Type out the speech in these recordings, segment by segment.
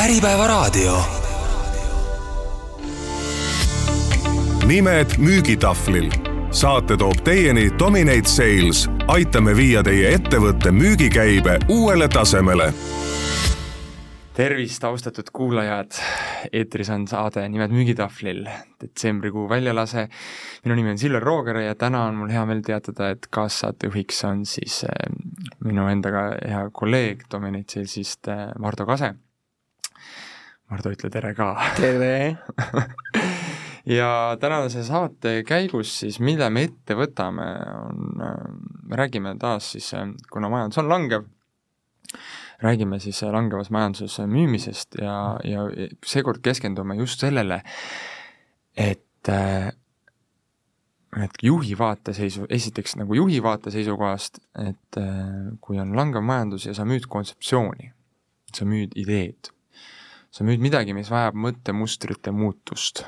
Äripäevaraadio. nimed müügitahvlil. saate toob teieni Dominate Sales. aitame viia teie ettevõtte müügikäibe uuele tasemele tervist, austatud kuulajad, eetris on saade Nimed müügitahvlil, detsembrikuu väljalase. minu nimi on Silver Rooger ja täna on mul hea meel teatada, et kaassaatejuhiks on siis äh, minu endaga hea kolleeg Dominate Salesist äh, Mardu Kase. Mardu, ütle tere ka. tere ja tänase saate käigus siis, mille me ette võtame, on, äh, me räägime taas siis, kuna majandus on langev räägime siis langevas majanduses müümisest ja, ja seekord keskendume just sellele, et et juhi vaateseisu, esiteks nagu juhi vaate seisukohast, et kui on langev majandus ja sa müüd kontseptsiooni, sa müüd ideed, sa müüd midagi, mis vajab mõttemustrite muutust,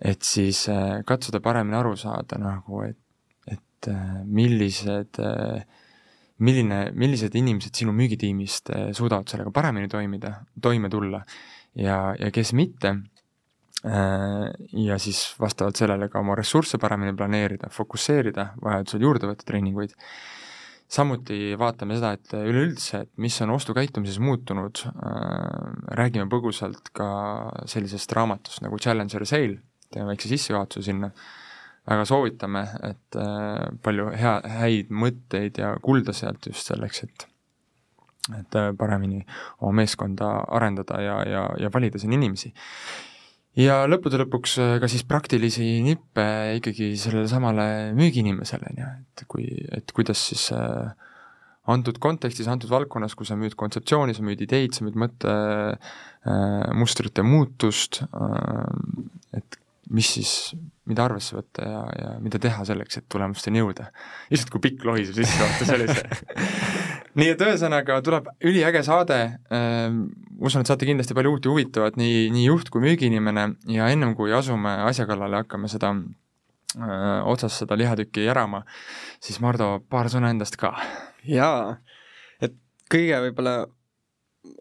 et siis katsuda paremini aru saada nagu, et, et millised äh, milline, millised inimesed sinu müügitiimist suudavad sellega paremini toimida, toime tulla ja, ja kes mitte, ja siis vastavalt sellele ka oma ressursse paremini planeerida, fokusseerida, vajadusel juurde võtta treeninguid. Samuti vaatame seda, et üleüldse, et mis on ostukäitumises muutunud, eh, räägime põgusalt ka sellisest raamatust nagu Challenger Sale, teeme väikse sissejuhatuse sinna väga soovitame, et äh, palju hea, häid mõtteid ja kulda sealt just selleks, et et äh, paremini oma meeskonda arendada ja, ja, ja valida siin inimesi. Ja lõppude lõpuks äh, ka siis praktilisi nippe ikkagi sellele samale müügiinimesele, on ju, et kui, et kuidas siis äh, antud kontekstis, antud valdkonnas, kui sa müüd kontseptsiooni, sa müüd ideid, sa müüd mõttemustrite äh, muutust et mis siis, mida arvesse võtta ja, ja mida teha selleks, et tulemusteni jõuda. issand, kui pikk lohisev sissejuhatus oli see nii et ühesõnaga tuleb üliäge saade ähm,, usun, et saate kindlasti palju uut ja huvitavat, nii, nii juht kui müügiinimene ja ennem kui asume asja kallale, hakkame seda äh, otsast seda lihatükki järama, siis Mardo, paar sõna endast ka. jaa, et kõige võib-olla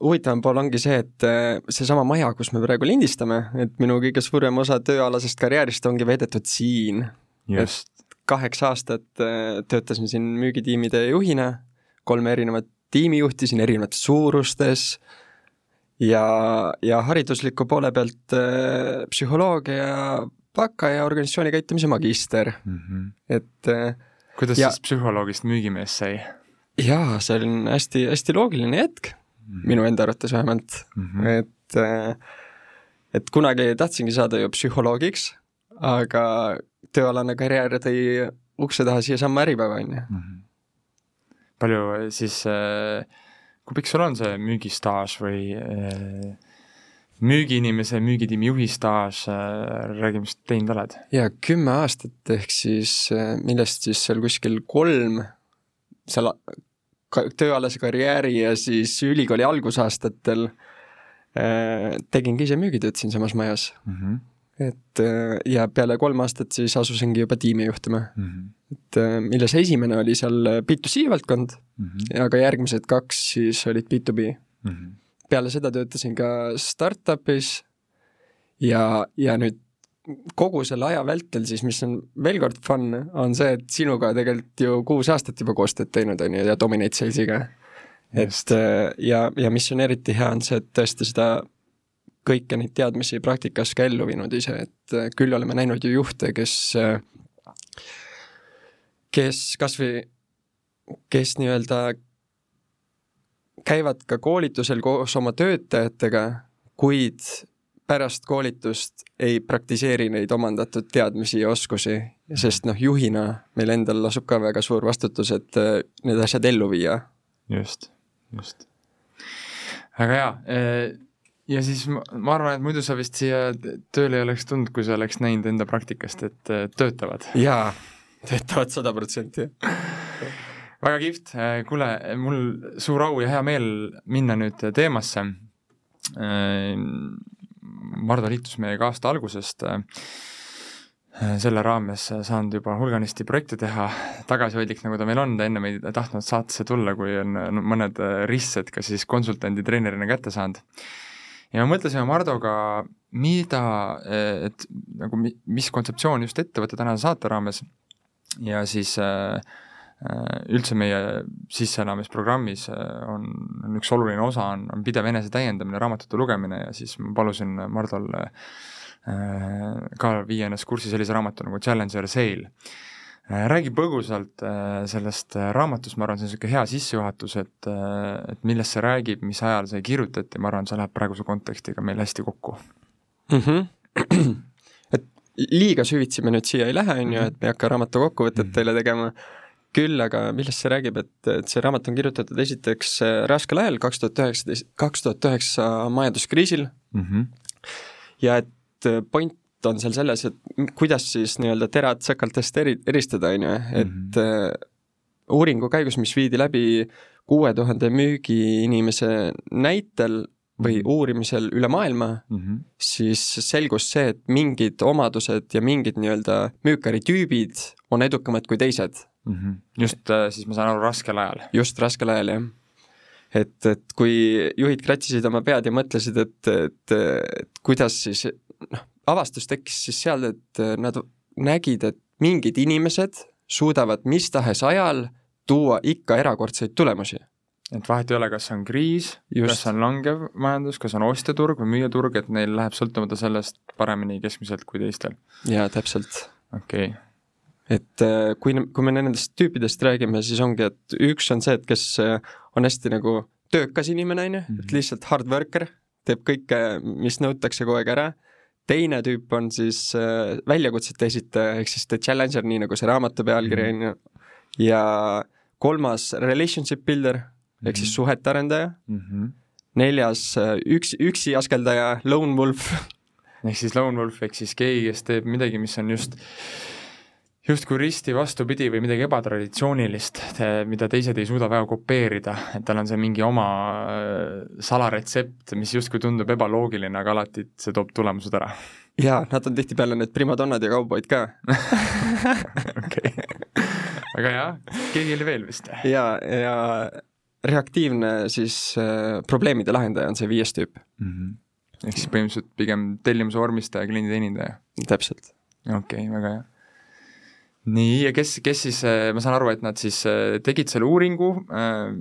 huvitavam pool ongi see, et äh, seesama maja, kus me praegu lindistame, et minu kõige suurem osa tööalasest karjäärist ongi veedetud siin. just. kaheksa aastat äh, töötasin siin müügitiimide juhina, kolme erinevat tiimi juhtisin erinevates suurustes ja, ja haridusliku poole pealt äh, psühholoogia baka ja organisatsiooni käitumise magister mm, -hmm. et kuidas ja, siis psühholoogist müügimees sai? jaa, see on hästi-hästi loogiline hetk mm, -hmm. minu enda arvates vähemalt mm, -hmm. et äh, et kunagi tahtsingi saada ju psühholoogiks, aga tööalane karjäär tõi ukse taha siiasamma Äripäeva, on ju. Palju siis, äh, kui pikk sul on see müügistaaž või äh, müügiinimese, müügitiimi juhi staaž, räägi, mis teinud oled? jaa, kümme aastat, ehk siis millest siis seal kuskil kolm seal tööalase karjääri ja siis ülikooli algusaastatel äh, tegingi ise müügitööd siinsamas majas mm. -hmm. Et äh, ja peale kolm aastat siis asusingi juba tiimi juhtima mm. -hmm. et äh, milles esimene oli seal B2C valdkond mm -hmm. ja ka järgmised kaks siis olid B2B mm. -hmm. peale seda töötasin ka startup'is ja, ja nüüd kogu selle aja vältel siis, mis on veel kord fun, on see, et sinuga tegelikult ju kuus aastat juba koostööd teinud, on ju, ja Dominate Salesiga. et äh, ja, ja mis on eriti hea, on see, et tõesti seda kõiki neid teadmisi praktikas ka ellu viinud ise, et äh, küll oleme näinud ju juhte, kes, äh, kes kas või, kes nii-öelda käivad ka koolitusel koos oma töötajatega, kuid pärast koolitust ei praktiseeri neid omandatud teadmisi ja oskusi, sest noh, juhina meil endal lasub ka väga suur vastutus, et äh, need asjad ellu viia. just, just. väga hea. Äh, ja siis ma, ma arvan, et muidu sa vist siia tööle ei oleks tulnud, kui sa oleks näinud enda praktikast, et äh, töötavad. jaa, töötavad sada protsenti väga kihvt, kuule, mul suur au ja hea meel minna nüüd teemasse Mardu liitus meiega aasta algusest. selle raames saanud juba hulganisti projekte teha, tagasihoidlik, nagu ta meil on, ta ennem ei tahtnud saatesse tulla, kui on mõned ristsed ka siis konsultandi treenerina kätte saanud. Ja me mõtlesime Mardoga, mida, et nagu mis kontseptsioon just ettevõtte tänase saate raames ja siis äh, üldse meie sisseelamisprogrammis on, on üks oluline osa, on, on pidev enesetäiendamine, raamatute lugemine ja siis ma palusin Mardol ka viia ennast kurssi sellise raamatu nagu Challenger Sale. Äh, räägi põgusalt äh, sellest raamatust, ma arvan, see on niisugune hea sissejuhatus, et, et millest see räägib, mis ajal see kirjutati, ma arvan, see läheb praeguse kontekstiga meil hästi kokku mm. -hmm. et liiga süvitsi me nüüd siia ei lähe, on ju, et me ei hakka raamatu kokkuvõtet mhm. teile tegema, küll aga millest see räägib, et, et see raamat on kirjutatud esiteks raskel ajal, kaks tuhat üheksateist, kaks tuhat üheksa majanduskriisil mm, -hmm. ja et Äh, point on seal selles, et kuidas siis nii-öelda terad sõkaltest eri, eristada, on ju, et mm -hmm. uuringu käigus, mis viidi läbi kuue tuhande müügiinimese näitel või mhm. uurimisel üle maailma mm, -hmm. siis selgus see, et mingid omadused ja mingid nii-öelda müükaritüübid on edukamad kui teised mm. -hmm. just äh, siis ma saan aru, raskel ajal? just raskel ajal, jah et, et kui juhid kratsisid oma pead ja mõtlesid, et, et, et kuidas siis noh, avastus tekkis siis seal, et äh, nad nägid, et mingid inimesed suudavad mis tahes ajal tuua ikka erakordseid tulemusi. et vahet ei ole, kas on kriis, kas on langev majandus, kas on ostjaturg või müüjaturg, et neil läheb sõltumata sellest paremini keskmiselt kui teistel. jaa, täpselt. okei okay. et äh, kui, kui me nendest tüüpidest räägime, siis ongi, et üks on see, et kes äh, on hästi nagu töökas inimene, on ju, et mhm. lihtsalt hard worker, teeb kõike, mis nõutakse kogu aeg ära teine tüüp on siis äh, väljakutsete esitaja, ehk siis the challenger, nii nagu see raamatu pealkiri mhm. on ju, ja kolmas relationship builder mm -hmm. ehk siis mhm. suhete arendaja mm, -hmm. neljas äh, üks, üksi askeldaja, lone wolf ehk siis lone wolf ehk siis keegi, kes teeb midagi, mis on just justkui risti vastupidi või midagi ebatraditsioonilist, mida teised ei suuda väga kopeerida, et tal on see mingi oma äh, salaretsept, mis justkui tundub ebaloogiline, aga alati see toob tulemused ära. jaa, nad on tihtipeale need primadonnad ja kauboid ka. okei, väga hea, keegi oli veel vist? jaa, ja reaktiivne siis äh, probleemide lahendaja on see viies tüüp mm. -hmm. ehk siis põhimõtteliselt pigem tellimuse vormistaja, kliendi teenindaja? täpselt. okei okay,, väga hea nii, ja kes, kes siis, äh, ma saan aru, et nad siis äh, tegid selle uuringu äh,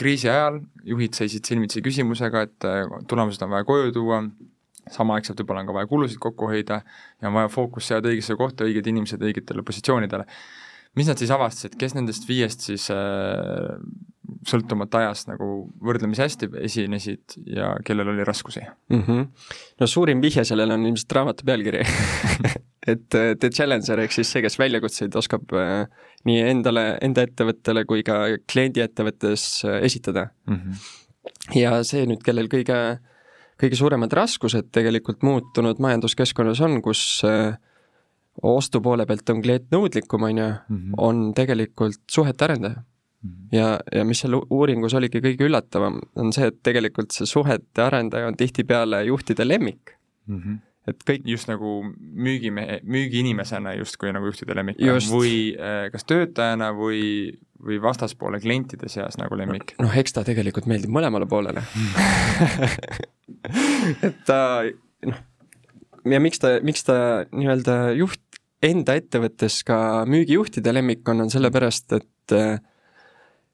kriisi ajal, juhid seisid silmitsi küsimusega, et äh, tulemused on vaja koju tuua, samaaegselt võib-olla on ka vaja kulusid kokku hoida ja on vaja fookus seada õigesse kohta, õiged inimesed õigetele positsioonidele. mis nad siis avastasid, kes nendest viiest siis äh, sõltumata ajast nagu võrdlemisi hästi esinesid ja kellel oli raskusi mm? -hmm. no suurim vihje sellele on ilmselt raamatu pealkiri et äh, The Challenger ehk siis see, kes väljakutseid oskab äh, nii endale, enda ettevõttele kui ka kliendi ettevõttes äh, esitada mm. -hmm. ja see nüüd, kellel kõige, kõige suuremad raskused tegelikult muutunud majanduskeskkonnas on, kus ostu poole pealt on klient nõudlikum, on ju, mhm. on tegelikult suhete arendaja. -hmm. ja, ja mis seal uuringus oligi kõige üllatavam, on see, et tegelikult see suhete arendaja on tihtipeale juhtide lemmik mm. -hmm et kõik just nagu müügimehe, müügiinimesena justkui nagu juhtide lemmik just. või äh, kas töötajana või, või vastaspoole klientide seas nagu lemmik? noh, eks ta tegelikult meeldib mõlemale poolele et ta noh, ja miks ta, miks ta nii-öelda juht enda ettevõttes ka müügijuhtide lemmik on, on sellepärast, et äh,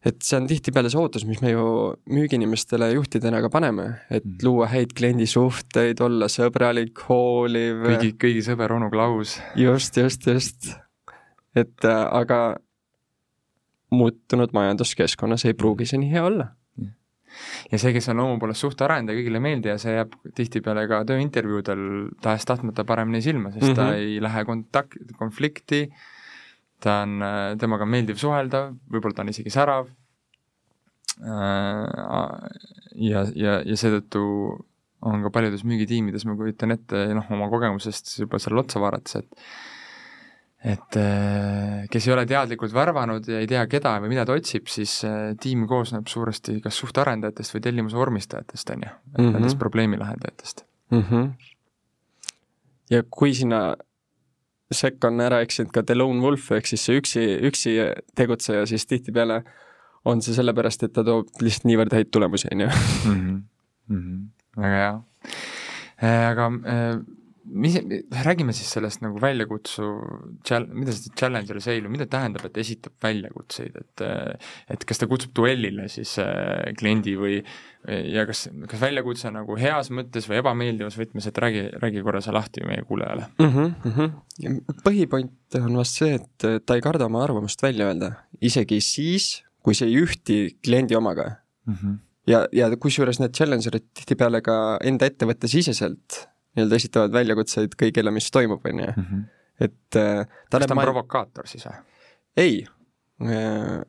et see on tihtipeale see ootus, mis me ju müügiinimestele juhtidena ka paneme, et mm. luua häid kliendisuhteid, olla sõbralik, hooliv. kõigi, kõigi sõber onu Klaus. just, just, just. et äh, aga muutunud majanduskeskkonnas ei pruugi see nii hea olla ja see, kes on loomu poolest suhtearendaja, kõigile ei meeldi ja see jääb tihtipeale ka tööintervjuudel tahes-tahtmata paremini silma, sest mm -hmm. ta mhm. ei lähe kontakt, konflikti äh, ta on, äh, temaga on meeldiv suhelda, võib-olla ta on isegi särav. Äh, ja, ja, ja seetõttu on ka paljudes müügitiimides, ma kujutan ette, noh, oma kogemusest juba seal otsa vaadates, et et äh, kes ei ole teadlikult värvanud ja ei tea, keda või mida ta otsib, siis tiim koosneb suuresti kas suhtearendajatest või tellimuse vormistajatest, on ju, mhm. nendest probleemi lahendajatest mm. -hmm. ja kui sinna sekka on ära eksinud ka The Lone Wolf ehk siis see üksi, üksi tegutseja, siis tihtipeale on see sellepärast, et ta toob lihtsalt niivõrd häid tulemusi, on ju. Mhm. väga hea. Äh, aga äh, mis, räägime siis sellest nagu väljakutsu, mida see challenger sale, mida tähendab, et esitab väljakutseid, et et kas ta kutsub duellile siis äh, kliendi või ja kas, kas väljakutse nagu heas mõttes või ebameeldivas võtmes, et räägi, räägi korra see lahti meie kuulajale mm. -hmm, mm -hmm. põhipoint on vast see, et ta ei karda oma arvamust välja öelda, isegi siis, kui see ei ühti kliendi omaga mm. -hmm. ja, ja kusjuures need challenger'id tihtipeale ka enda ettevõtte siseselt nii-öelda esitavad väljakutseid kõigile, mis toimub, on ju. Mhm. et äh, ta kas ta on ma... provokaator siis või? ei äh,,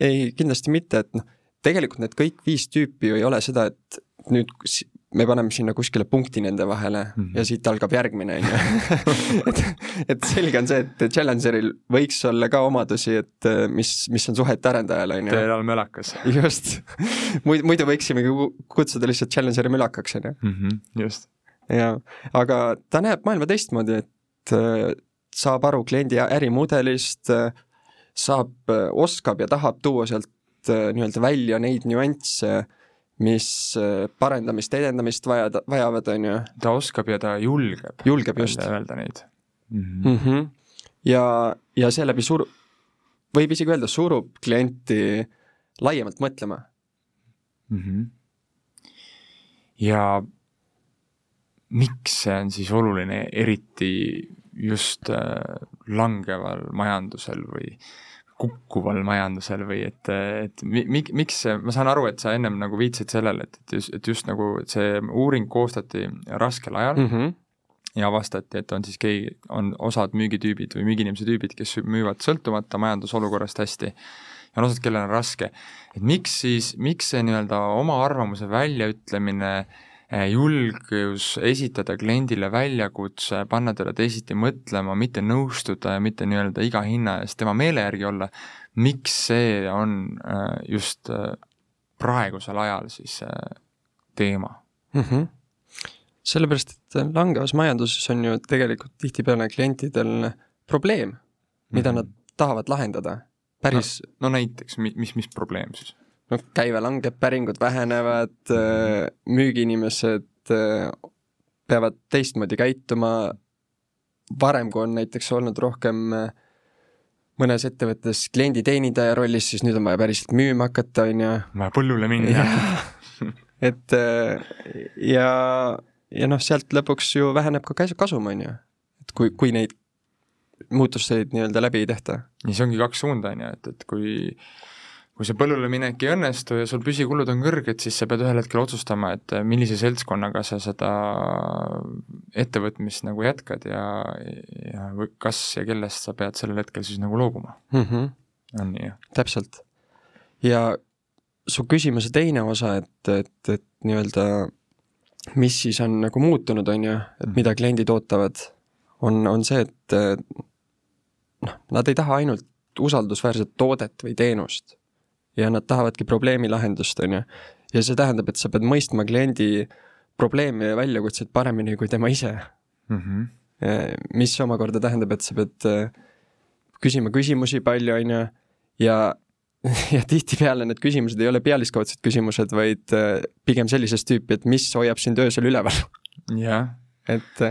ei kindlasti mitte, et noh, tegelikult need kõik viis tüüpi ju ei ole seda, et nüüd me paneme sinna kuskile punkti nende vahele mm -hmm. ja siit algab järgmine, on ju. et, et selge on see, et Challengeril võiks olla ka omadusi, et äh, mis, mis on suhete arendajal, on ju. Teil on mölakas. just muidu, muidu võiksimegi kutsuda lihtsalt Challengeri mölakaks, on ju. Mhm, just jaa, aga ta näeb maailma teistmoodi, et äh, saab aru kliendi ärimudelist, äh, saab, äh, oskab ja tahab tuua sealt nii-öelda välja neid nüansse, mis parendamist, edendamist vajada, vajavad, on ju. ta oskab ja ta julgeb. julgeb, just. öelda neid mm. -hmm. Mm -hmm. ja, ja seeläbi sur-, võib isegi öelda, surub klienti laiemalt mõtlema mm. -hmm. ja miks see on siis oluline, eriti just äh, langeval majandusel või kukkuval majandusel või et, et mi-, miks see, ma saan aru, et sa ennem nagu viitasid sellele, et, et just, et just nagu see uuring koostati raskel ajal mm -hmm. ja avastati, et on siis keegi, on osad müügitüübid või müügiinimese tüübid, kes müüvad sõltumata majandusolukorrast hästi ja on osad, kellel on raske. et miks siis, miks see nii-öelda oma arvamuse väljaütlemine äh, julgus esitada kliendile väljakutse, panna teda teisiti mõtlema, mitte nõustuda ja mitte nii-öelda iga hinna eest tema meele järgi olla, miks see on eh, just eh, praegusel ajal siis teema mm? -hmm. sellepärast, et langevas majanduses on ju tegelikult tihtipeale klientidel probleem, mida mm -hmm. nad tahavad lahendada, päris no, no näiteks, mis, mis probleem siis? Noh, käive langeb, päringud vähenevad, äh, müügiinimesed äh, peavad teistmoodi käituma, varem, kui on näiteks olnud rohkem äh, mõnes ettevõttes klienditeenindaja rollis, siis nüüd on vaja päriselt müüma hakata, on ju. vaja põllule minna. et ja, ja noh, sealt lõpuks ju väheneb ka kasum, on ju. et kui, kui neid muutuseid nii-öelda läbi ei tehta. ja see ongi kaks suunda, on ju, et, et kui kui see põllule minek ei õnnestu ja sul püsikulud on kõrged, siis sa pead ühel hetkel otsustama, et millise seltskonnaga sa seda ettevõtmist nagu jätkad ja, ja kas ja kellest sa pead sellel hetkel siis nagu loobuma mm. -hmm. on nii, jah? täpselt. ja su küsimuse teine osa, et, et, et nii-öelda mis siis on nagu muutunud, on ju, et mhm. mida kliendid ootavad, on, on see, et noh, nad ei taha ainult usaldusväärset toodet või teenust ja nad tahavadki probleemi lahendust, on ju. ja see tähendab, et sa pead mõistma kliendi probleeme ja väljakutseid paremini kui tema ise mm. -hmm. mis omakorda tähendab, et sa pead äh, küsima küsimusi palju, on ju, ja ja tihtipeale need küsimused ei ole pealiskaudsed küsimused, vaid äh, pigem sellisest tüüpi, et mis hoiab sind öösel üleval. jah. et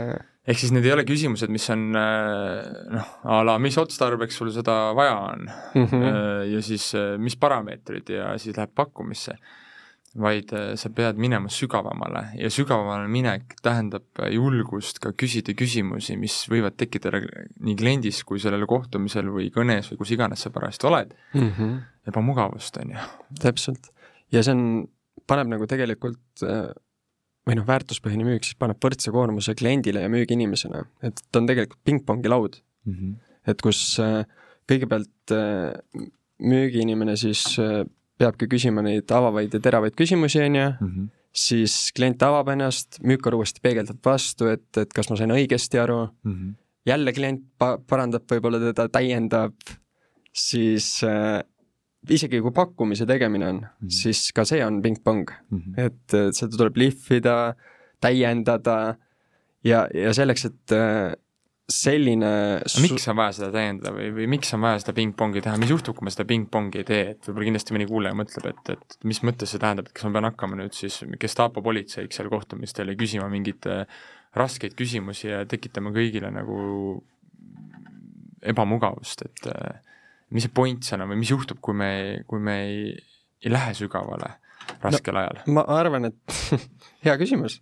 ehk siis need ei ole küsimused, mis on äh, noh, a la mis otstarbeks sul seda vaja on mm -hmm. ja siis äh, mis parameetrid ja siis läheb pakkumisse, vaid sa pead minema sügavamale ja sügavamale minek tähendab julgust ka küsida küsimusi, mis võivad tekitada nii kliendis kui sellel kohtumisel või kõnes või kus iganes sa parajasti oled mm, -hmm. ebamugavust, on ju. täpselt, ja see on, paneb nagu tegelikult või noh, väärtuspõhine müük siis paneb võrdse koormuse kliendile ja müügiinimesele, et ta on tegelikult pingpongi laud mm. -hmm. et kus äh, kõigepealt äh, müügiinimene siis äh, peabki küsima neid avavaid ja teravaid küsimusi, on ju, mhm. siis klient avab ennast, müükar uuesti peegeldab vastu, et, et kas ma sain õigesti aru mm, -hmm. jälle klient pa-, parandab võib-olla teda, täiendab, siis äh, isegi kui pakkumise tegemine on mm, -hmm. siis ka see on pingpong mm, -hmm. et seda tuleb lihvida, täiendada ja, ja selleks, et äh, selline su... miks on vaja seda täiendada või, või miks on vaja seda pingpongi teha, mis juhtub, kui ma seda pingpongi ei tee, et võib-olla kindlasti mõni kuulaja mõtleb, et, et mis mõttes see tähendab, et kas ma pean hakkama nüüd siis Gestapo politseiks seal kohtumistel ja küsima mingeid äh, raskeid küsimusi ja tekitama kõigile nagu ebamugavust, et äh, mis see point seal on või mis juhtub, kui me, kui me ei, ei lähe sügavale raskel no, ajal? ma arvan, et hea küsimus.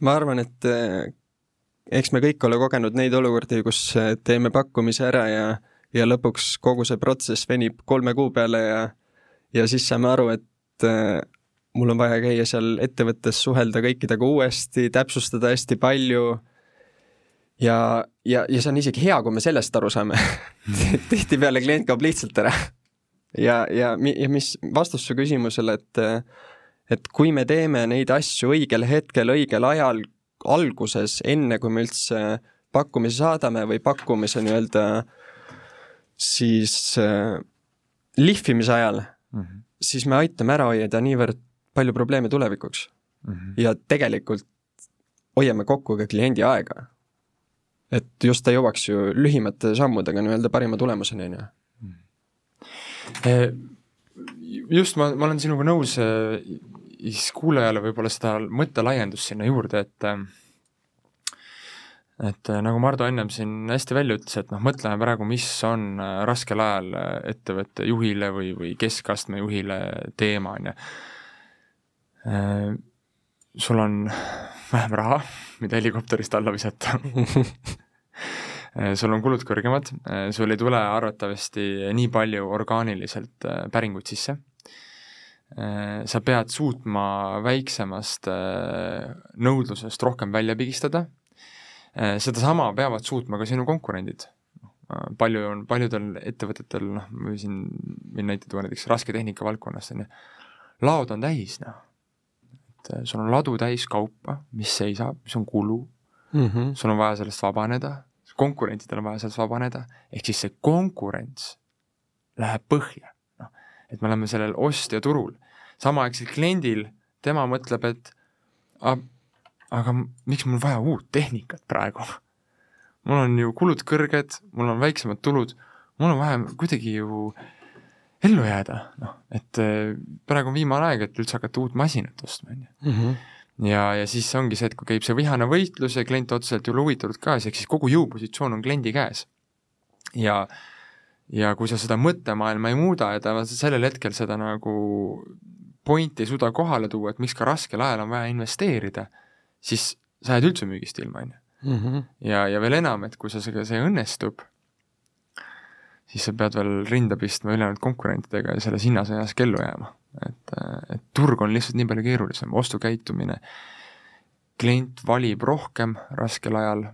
ma arvan, et äh, eks me kõik ole kogenud neid olukordi, kus äh, teeme pakkumise ära ja, ja lõpuks kogu see protsess venib kolme kuu peale ja, ja siis saame aru, et äh, mul on vaja käia seal ettevõttes, suhelda kõikidega uuesti, täpsustada hästi palju ja, ja, ja see on isegi hea, kui me sellest aru saame tihtipeale klient kaob lihtsalt ära. ja, ja, ja mis vastus su küsimusele, et et kui me teeme neid asju õigel hetkel, õigel ajal, alguses, enne kui me üldse pakkumise saadame või pakkumise nii-öelda siis äh, lihvimise ajal mm, -hmm. siis me aitame ära hoida niivõrd palju probleeme tulevikuks mm. -hmm. ja tegelikult hoiame kokku ka kliendi aega. Et just ta jõuaks ju lühimate sammudega nii-öelda parima tulemuseni, on ju. Mhm. Eh, just, ma, ma olen sinuga nõus siis kuulajale võib-olla seda mõttelaiendust sinna juurde, et et nagu Mardu ennem siin hästi välja ütles, et noh, mõtleme praegu, mis on raskel ajal ettevõtte juhile või, või keskastme juhile teema, on ju. Sul on vähem raha, mida helikopterist alla visata sul on kulud kõrgemad, sul ei tule arvatavasti nii palju orgaaniliselt päringuid sisse Äh, sa pead suutma väiksemast äh, nõudlusest rohkem välja pigistada, äh, sedasama peavad suutma ka sinu konkurendid. palju on, paljudel ettevõtetel, noh, ma võin võin näite tuua näiteks rasketehnika valdkonnast, on ju, laod on täis, noh. et sul on ladu täis kaupa, mis seisab, mis on kulu mm, -hmm. sul on vaja sellest vabaneda, konkurentidel on vaja sellest vabaneda, ehk siis see konkurents läheb põhja et me oleme sellel ostja turul. samaaegselt kliendil, tema mõtleb, et aga miks mul vaja uut tehnikat praegu? mul on ju kulud kõrged, mul on väiksemad tulud, mul on vaja kuidagi ju ellu jääda, noh, et äh, praegu on viimane aeg, et üldse hakata uut masinat ostma, on ju. Ja, ja siis ongi see, et kui käib see vihane võitlus ja klient otseselt ei ole huvitatud ka, ehk siis kogu jõupositsioon on kliendi käes. ja äh, ja kui sa seda mõttemaailma ei muuda ja ta sellel hetkel seda nagu pointi ei suuda kohale tuua, et miks ka raskel ajal on vaja investeerida, siis sa jääd üldse müügist ilma, on ju. Mhm. ja, ja veel enam, et kui sa, see, õnnestub, siis sa pead veel rinda pistma ülejäänud konkurentidega ja selles hinnasõjas kellu jääma. et, et turg on lihtsalt nii palju keerulisem, ostukäitumine, klient valib rohkem raskel ajal,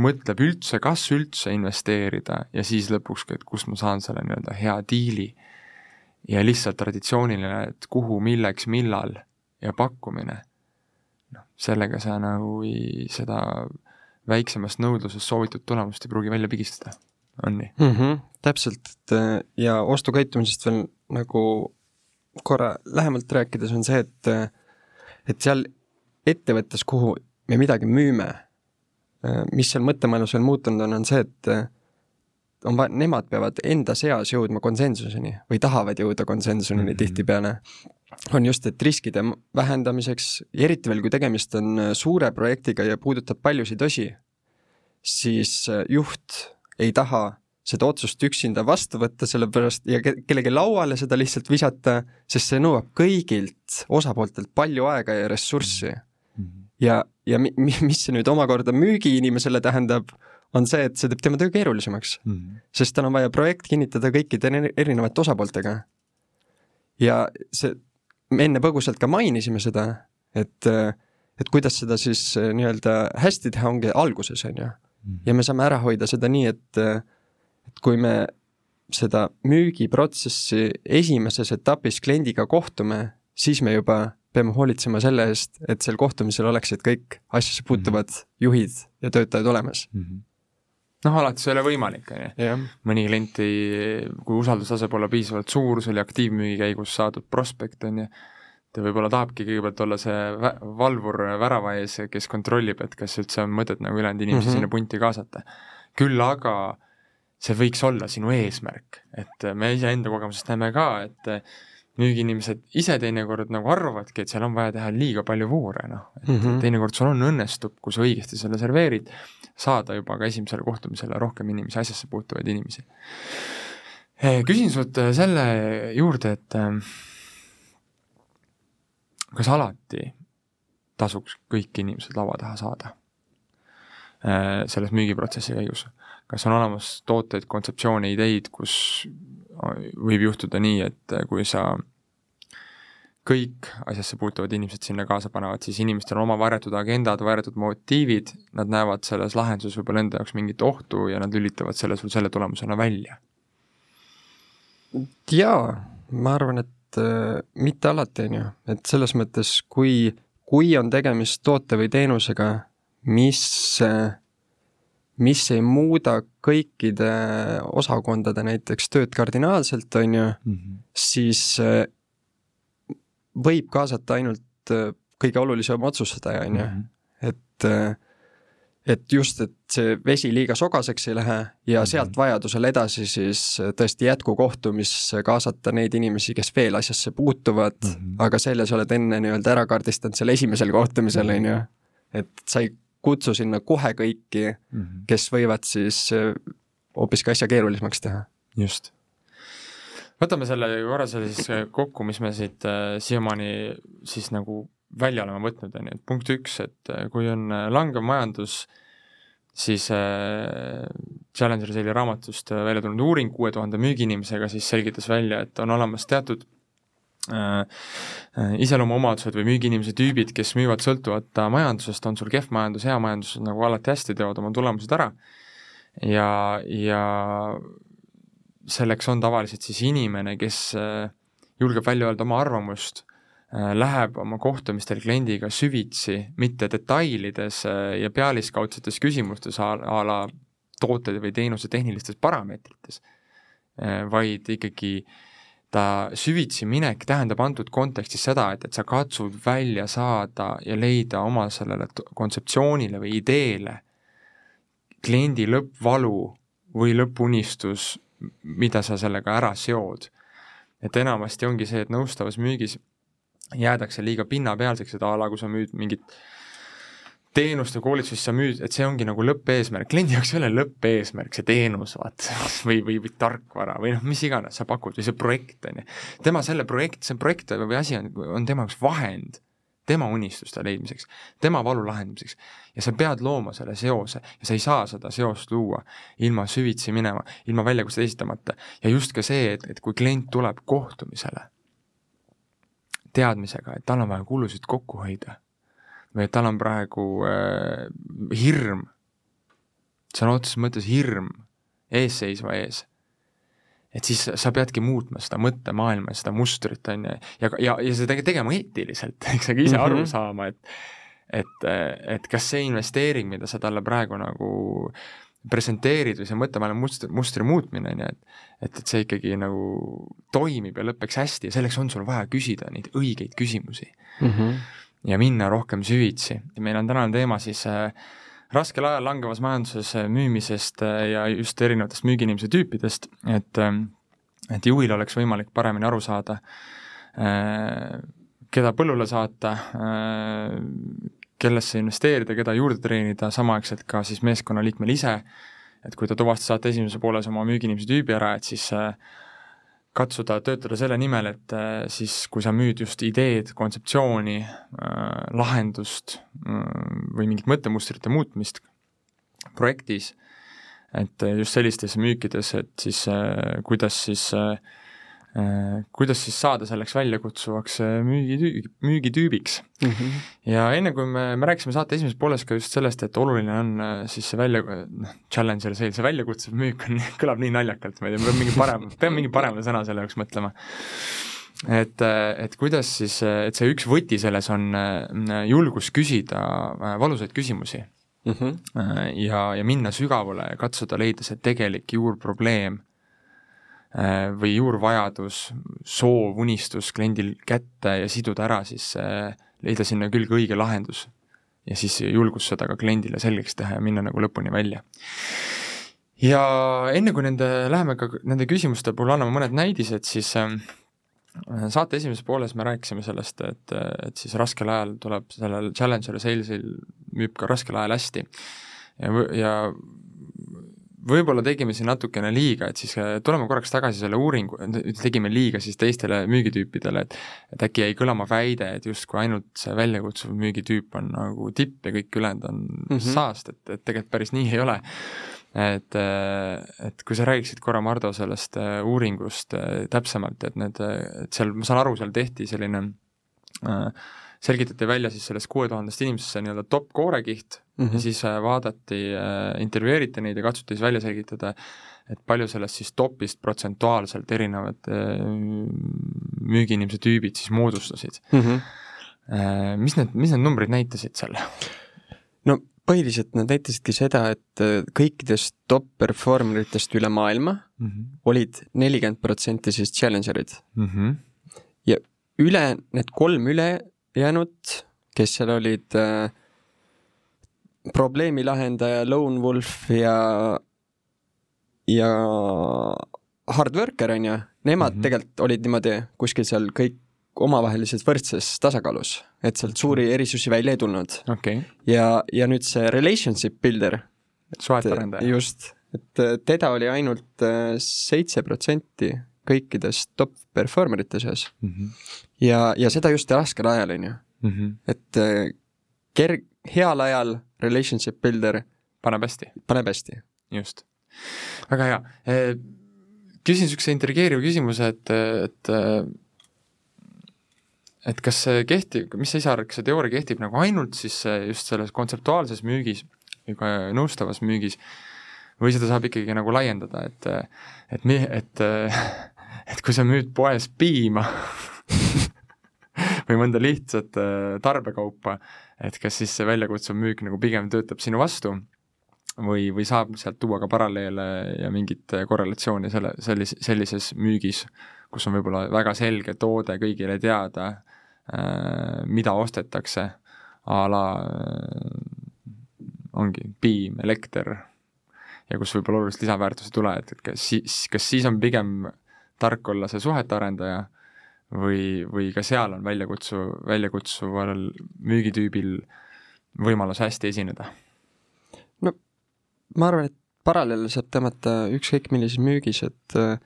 mõtleb üldse, kas üldse investeerida ja siis lõpuks ka, et kust ma saan selle nii-öelda hea diili. ja lihtsalt traditsiooniline, et kuhu, milleks, millal ja pakkumine, noh, sellega sa nagu ei, seda väiksemast nõudlusest soovitud tulemust ei pruugi välja pigistada, on nii mm? -hmm, täpselt, et ja ostukäitumisest veel nagu korra lähemalt rääkides on see, et et seal ettevõttes, kuhu me midagi müüme Äh, mis seal mõttemaailmas veel muutunud on, on see, et äh, on va-, nemad peavad enda seas jõudma konsensuseni või tahavad jõuda konsensuseni mm -hmm. tihtipeale, on just, et riskide vähendamiseks, eriti veel, kui tegemist on äh, suure projektiga ja puudutab paljusid osi, siis juht ei taha seda otsust üksinda vastu võtta, sellepärast ja ke kellegi lauale seda lihtsalt visata, sest see nõuab kõigilt osapooltelt palju aega ja ressurssi mm. -hmm. ja ja mi-, mi-, mis see nüüd omakorda müügiinimesele tähendab, on see, et see teeb tema töö keerulisemaks mm. -hmm. sest tal on vaja projekt kinnitada kõikide erinevate osapooltega. ja see, me enne põgusalt ka mainisime seda, et, et kuidas seda siis eh, nii-öelda hästi teha, ongi alguses, on ju. Mhm. ja me saame ära hoida seda nii, et, et kui me seda müügiprotsessi esimeses etapis kliendiga kohtume, siis me juba peame hoolitsema selle eest, et sel kohtumisel oleksid kõik asjasse puutuvad mm -hmm. juhid ja töötajad olemas mm. -hmm noh, alati see ei ole võimalik, on ju. mõni klient ei, kui usaldustase pole piisavalt suur, see oli aktiivmüügi käigus saadud prospekt, on ju, ta võib-olla tahabki kõigepealt olla see valvur värava ees, kes kontrollib, et kas üldse on mõtet nagu ülejäänud inimesi mm -hmm. sinna punti kaasata. küll aga see võiks olla sinu eesmärk, et me iseenda kogemusest näeme ka, et müügiinimesed ise teinekord nagu arvavadki, et seal on vaja teha liiga palju voore, noh, et mm -hmm. teinekord sul on, õnnestub, kui sa õigesti selle serveerid, saada juba ka esimesele kohtumisele rohkem inimesi, asjasse puutuvaid inimesi. Eh, küsin sult selle juurde, et kas alati tasuks kõik inimesed laua taha saada selles müügiprotsessi käigus? Kas on olemas tooteid, kontseptsioone, ideid, kus võib juhtuda nii, et kui sa kõik asjasse puutuvad inimesed sinna kaasa panevad, siis inimestel on oma varjatud agendad, varjatud motiivid, nad näevad selles lahenduses võib-olla enda jaoks mingit ohtu ja nad lülitavad selle sul selle tulemusena välja. jaa, ma arvan, et äh, mitte alati, on ju, et selles mõttes, kui, kui on tegemist toote või teenusega, mis äh, mis ei muuda kõikide osakondade näiteks tööd kardinaalselt, on ju mm, -hmm. siis äh, võib kaasata ainult äh, kõige olulisem otsustaja, on ju, mhm. et äh, et just, et see vesi liiga sogaseks ei lähe ja mhm. sealt vajadusel edasi siis tõesti jätkukohtumisse kaasata neid inimesi, kes veel asjasse puutuvad mm, -hmm. aga selle sa oled enne nii-öelda ära kaardistanud seal esimesel kohtumisel, on ju. et sa ei kutsu sinna kohe kõiki mm, -hmm. kes võivad siis äh, hoopiski asja keerulisemaks teha. just. võtame selle korra selle siis kokku, mis me siit äh, siiamaani siis nagu välja oleme võtnud, on ju, et punkt üks, et äh, kui on äh, langev majandus, siis äh, Challenger Sale'i raamatust välja tulnud uuring kuue tuhande müügiinimesega siis selgitas välja, et on olemas teatud iseloomuomadused või müügiinimese tüübid, kes müüvad sõltuvata majandusest, on sul kehv majandus, hea majandus, nagu alati hästi, teevad oma tulemused ära. Ja, ja selleks on tavaliselt siis inimene, kes äh, julgeb välja öelda oma arvamust, läheb oma kohtumistel kliendiga süvitsi, mitte detailides ja pealiskaudsetes küsimustes a, a la toote või teenuse tehnilistes parameetrites, vaid ikkagi äh, ta süvitsi minek tähendab antud kontekstis seda, et, et sa katsud välja saada ja leida oma sellele kontseptsioonile või ideele kliendi lõppvalu või lõppunistus, mida sa sellega ära seod. et enamasti ongi see, et nõustavas müügis jäädakse liiga pinnapealseks, et a la kui sa müüd mingit teenust või koolitust sa müüd, et see ongi nagu lõppeesmärk, kliendi jaoks ei ole lõppeesmärk see teenus, vaat, või, või, või tarkvara või noh, mis iganes sa pakud või see projekt, on ju. tema selle projekt, see projekt või asi on, on tema jaoks vahend tema unistuste leidmiseks, tema valu lahendamiseks. ja sa pead looma selle seose ja sa ei saa seda seost luua ilma süvitsi minema, ilma väljakutset esitamata. ja just ka see, et, et kui klient tuleb kohtumisele teadmisega, et tal on vaja kulusid kokku hoida tal on praegu äh, hirm, sõna otseses mõttes hirm eesseisva ees, et siis sa peadki muutma seda mõttemaailma seda mustrit, on ju, ja, ja, ja seda tegema eetiliselt, eks sa ka ise mm -hmm. aru saama, et et, et kas see investeering, mida sa talle praegu nagu presenteerid või see mõttemaailma mustri, mustri muutmine, on ju, et et, et see ikkagi nagu toimib ja lõpeks hästi ja selleks on sul vaja küsida neid õigeid küsimusi. Mm. -hmm ja minna rohkem süvitsi. meil on tänane teema siis äh, raskel ajal langevas majanduses äh, müümisest äh, ja just erinevatest müügiinimese tüüpidest, et äh, et juhil oleks võimalik paremini aru saada keda põllule saata kellesse investeerida, keda juurde treenida, samaaegselt ka siis meeskonnaliikmel ise, et kui ta tuvastas saate esimeses pooles oma müügiinimese tüübi ära, et siis äh, katsuda töötada selle nimel, et äh, siis, kui sa müüd just ideed, kontseptsiooni, äh, lahendust äh, või mingit mõttemustrite muutmist projektis, et just sellistes müükides, et siis kuidas siis äh, Äh, kuidas siis saada selleks väljakutsuvaks äh, müügitüü-, müügitüübiks mm. -hmm. ja enne, kui me, me rääkisime saate esimeses pooles ka just sellest, et oluline on äh, siis see välja, noh, challenger sale, see väljakutsuv müük on, kõlab nii naljakalt, ma ei tea, peab mingi parem, peab mingi parema sõna selle jaoks mõtlema. et, et kuidas siis, et see üks võti selles on julgus küsida valusaid küsimusi mm. -hmm. ja, ja minna sügavale ja katsuda leida see tegelik juurprobleem äh, või juurvajadus, soov, unistus kliendil kätte ja siduda ära, siis äh, leida sinna külge õige lahendus. ja siis julgus seda ka kliendile selgeks teha ja minna nagu lõpuni välja. ja enne, kui nende, läheme ka nende küsimuste puhul anname mõned näidised, siis äh, saate esimeses pooles me rääkisime sellest, et, et siis raskel ajal tuleb sellel Challenger Salesil müüb ka raskel ajal hästi. ja, ja võib-olla tegime siin natukene liiga, et siis äh, tuleme korraks tagasi selle uuringu, tegime liiga siis teistele müügitüüpidele, et et äkki jäi kõlama väide, et justkui ainult see väljakutsuv müügitüüp on nagu tipp ja kõik ülejäänud on mm -hmm. saast, et, et tegelikult päris nii ei ole. et, äh, et kui sa räägiksid korra, Mardo, sellest äh, uuringust täpsemalt, et need, et seal, ma saan aru, seal tehti selline äh, selgitati välja siis sellest kuue tuhandest inimesest see nii-öelda top koorekiht mm -hmm. ja siis äh, vaadati, äh, intervjueeriti neid ja katsuti siis välja selgitada, et palju sellest siis topist protsentuaalselt erinevad äh, müügiinimese tüübid siis moodustasid mm. -hmm. Mis need, mis need numbrid näitasid seal? no põhiliselt nad näitasidki seda, et kõikidest top performer itest üle maailma mm -hmm. olid nelikümmend protsenti siis challenger'id mm. -hmm. ja üle, need kolm üle jäänud, kes seal olid äh, probleemi lahendaja, lone wolf ja, ja hard worker on ju, nemad mm -hmm. tegelikult olid niimoodi kuskil seal kõik omavahelises võrdses tasakaalus, et sealt suuri erisusi välja ei tulnud okay.. ja, ja nüüd see relationship builder. suhtearendaja. just, et äh, teda oli ainult äh, seitse protsenti kõikidest top performer ite seas mm. -hmm. ja, ja seda just raskel ajal, on ju. Mhm. et äh, kerg-, heal ajal relationship builder paneb hästi. paneb hästi. just, väga hea e,. küsin niisuguse intrigeeriva küsimuse, et, et et kas see kehtib, mis sa ise arvad, kas see teooria kehtib nagu ainult siis just selles kontseptuaalses müügis nõustavas müügis või seda saab ikkagi nagu laiendada, et et mi-, et et kui sa müüd poes piima või mõnda lihtsat äh, tarbekaupa, et kas siis see väljakutsuv müük nagu pigem töötab sinu vastu või, või saab sealt tuua ka paralleele ja mingit korrelatsiooni selle, sellis-, sellises müügis, kus on võib-olla väga selge toode kõigile teada, äh, mida ostetakse, a la äh, ongi piim, elekter, ja kus võib-olla olulist lisaväärtust ei tule, et, et kas siis, kas siis on pigem tark olla see suhete arendaja või, või ka seal on väljakutsu, väljakutsuval müügitüübil võimalus hästi esineda? no ma arvan, et paralleele saab tõmmata ükskõik millises müügis, et äh,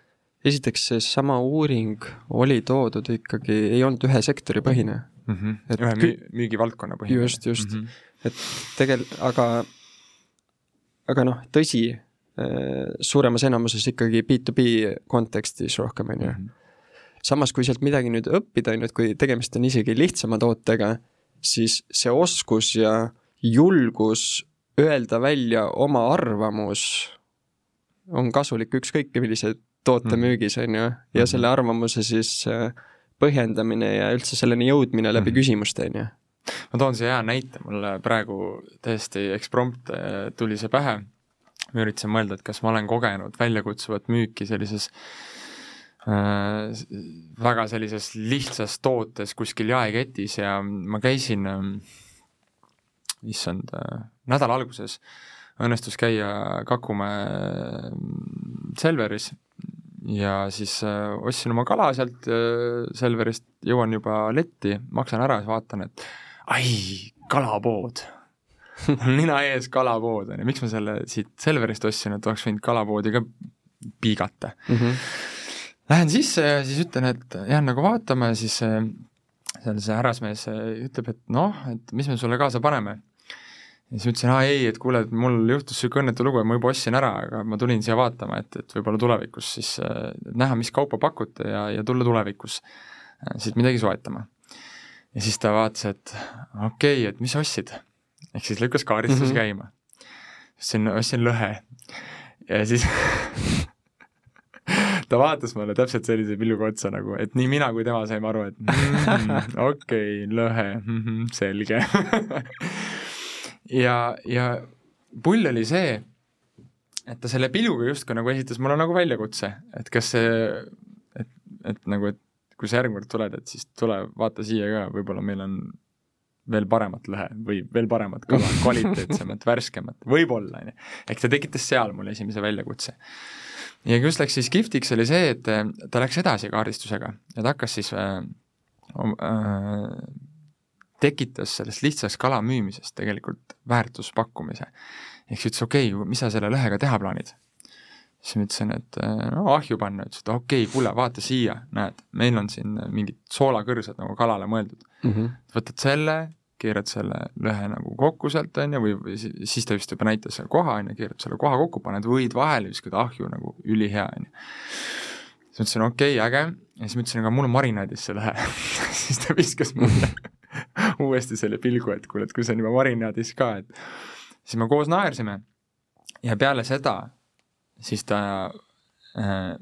esiteks seesama uuring oli toodud ikkagi, ei olnud ühe sektori põhine mm. -hmm. Ühe müü-, müügivaldkonna põhine. just, just mm. -hmm. et tegel-, aga, aga noh, tõsi, Äh, suuremas enamuses ikkagi B2B kontekstis rohkem, on ju. Mhm. samas, kui sealt midagi nüüd õppida, on ju, et kui tegemist on isegi lihtsama tootega, siis see oskus ja julgus öelda välja oma arvamus on kasulik ükskõik millise toote mm. müügis, on ju, ja -hmm. selle arvamuse siis äh, põhjendamine ja üldse selleni jõudmine läbi küsimuste, on ju. Ma toon siia hea näite, mulle praegu täiesti eksprompt äh, tuli see pähe. Ma üritasin mõelda, et kas ma olen kogenud väljakutsuvat müüki sellises äh, väga sellises lihtsas tootes kuskil jaeketis ja ma käisin äh,, issand äh,, nädala alguses õnnestus käia Kakumäe äh, Selveris ja siis äh, ostsin oma kala sealt äh, Selverist, jõuan juba letti, maksan ära ja vaatan, et ai, kalapood nina ees kalapood, on ju, miks ma selle siit Selverist ostsin, et oleks võinud kalapoodi ka piigata mm. -hmm. Lähen sisse ja siis ütlen, et jään nagu vaatama ja siis äh, seal see härrasmees äh, ütleb, et noh, et mis me sulle kaasa paneme. ja siis ütlesin, aa ei, et kuule, et mul juhtus niisugune õnnetu lugu ja ma juba ostsin ära, aga ma tulin siia vaatama, et, et võib-olla tulevikus siis äh, näha, mis kaupa pakute ja, ja tulla tulevikus siit midagi soetama. Ja siis ta vaatas, et okei okay,, et mis ostsid ehk siis lükkas kaardistuse mm -hmm. käima. ostsin, ostsin lõhe ja siis ta vaatas mulle täpselt sellise pilguga otsa nagu, et nii mina kui tema saime aru, et mm, okei okay,, lõhe mm, -hmm, selge ja, ja pull oli see, et ta selle pilguga justkui nagu esitas mulle nagu väljakutse, et kas see, et, et nagu, et kui sa järgmine kord tuled, et siis tule vaata siia ka, võib-olla meil on veel paremat lõhe või veel paremat kala, kvaliteetsemat, värskemat, võib-olla, on ju. ehk ta tekitas seal mulle esimese väljakutse. ja kus läks siis kihvtiks, oli see, et äh, ta läks edasi kaardistusega ja ta hakkas siis äh, äh, tekitas sellest lihtsast kala müümisest tegelikult väärtuspakkumise. ehk siis ütles, okei okay,, mis sa selle lõhega teha plaanid? Siis ma ütlesin, et äh, no ahju panna, ütles, et okei okay,, kuule, vaata siia, näed, meil on siin mingid soolakõrsad nagu kalale mõeldud mm. -hmm. võtad selle, keerad selle lõhe nagu kokku sealt, on ju, või, või siis ta vist juba näitas selle koha, on ju, keerad selle koha kokku, paned võid vahele, viskad ahju nagu ülihea, on ju. siis ma ütlesin, okei okay,, äge, ja siis ma ütlesin, aga mul on marinaadis see lõhe siis ta viskas mulle uuesti selle pilgu, et kuule, et kui see on juba marinaadis ka, et siis me koos naersime ja peale seda siis ta äh,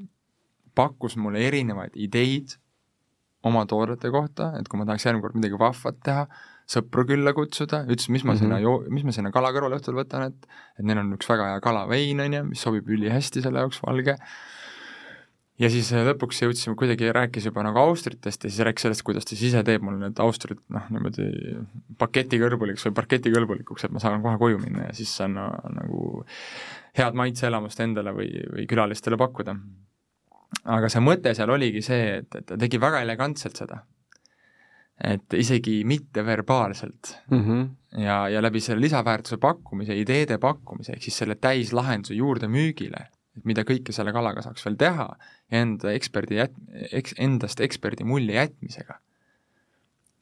pakkus mulle erinevaid ideid oma toodete kohta, et kui ma tahaks järgmine kord midagi vahvat teha, sõpru külla kutsuda, ütles, mis ma mm -hmm. sinna joo-, mis ma sinna kala kõrvale õhtul võtan, et et neil on üks väga hea kalavein, on ju, mis sobib ülihästi selle jaoks, valge, ja siis äh, lõpuks jõudsime, kuidagi rääkis juba nagu austritest ja siis rääkis sellest, kuidas ta siis ise teeb mul need austrid noh, niimoodi paketikõlbulikuks või parketikõlbulikuks, et ma saan kohe koju minna ja siis saan no, nagu head maitseelamust endale või, või külalistele pakkuda. aga see mõte seal oligi see, et, et ta tegi väga elegantselt seda. et isegi mitteverbaalselt mm. -hmm. ja, ja läbi selle lisaväärtuse pakkumise, ideede pakkumise, ehk siis selle täislahenduse juurdemüügile, et mida kõike selle kalaga saaks veel teha enda eksperdi jät-, eks-, endast eksperdi mulje jätmisega,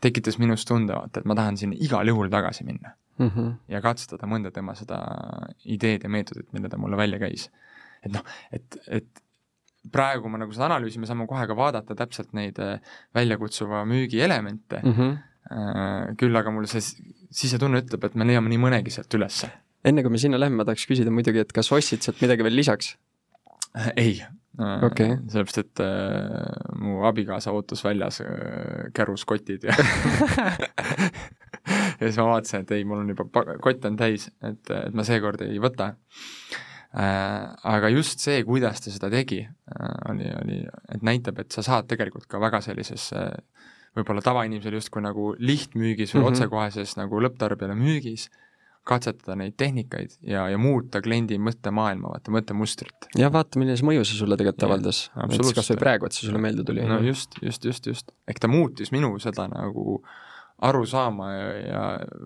tekitas minus tunde, vaata, et ma tahan sinna igal juhul tagasi minna mm -hmm. ja katsetada mõnda tema seda ideed ja meetodit, mille ta mulle välja käis. et noh, et, et praegu ma nagu seda analüüsi, me saame kohe ka vaadata täpselt neid äh, väljakutsuva müügi elemente mm, -hmm. küll aga mul see sisetunne ütleb, et me leiame nii mõnegi sealt ülesse. Enne kui me sinna läheme, ma tahaks küsida muidugi, et kas ostsid sealt midagi veel lisaks? ei okay.. sellepärast, et äh, mu abikaasa ootas väljas äh, kärus kotid ja ja siis ma vaatasin, et ei, mul on juba kott on täis, et, et ma seekord ei võta äh,. aga just see, kuidas ta seda tegi äh,, oli, oli, et näitab, et sa saad tegelikult ka väga sellises äh, võib-olla tavainimesel justkui nagu lihtmüügis või mm -hmm. otsekoheses nagu lõpptarbijale müügis katsetada neid tehnikaid ja, ja muuta kliendi mõttemaailma, vaata, mõttemustrit. ja vaata, millise mõju see sulle tegelikult avaldas. kas või praegu, et see sulle meelde tuli. no just, just, just, just. ehk ta muutis minu seda nagu aru saama ja, ja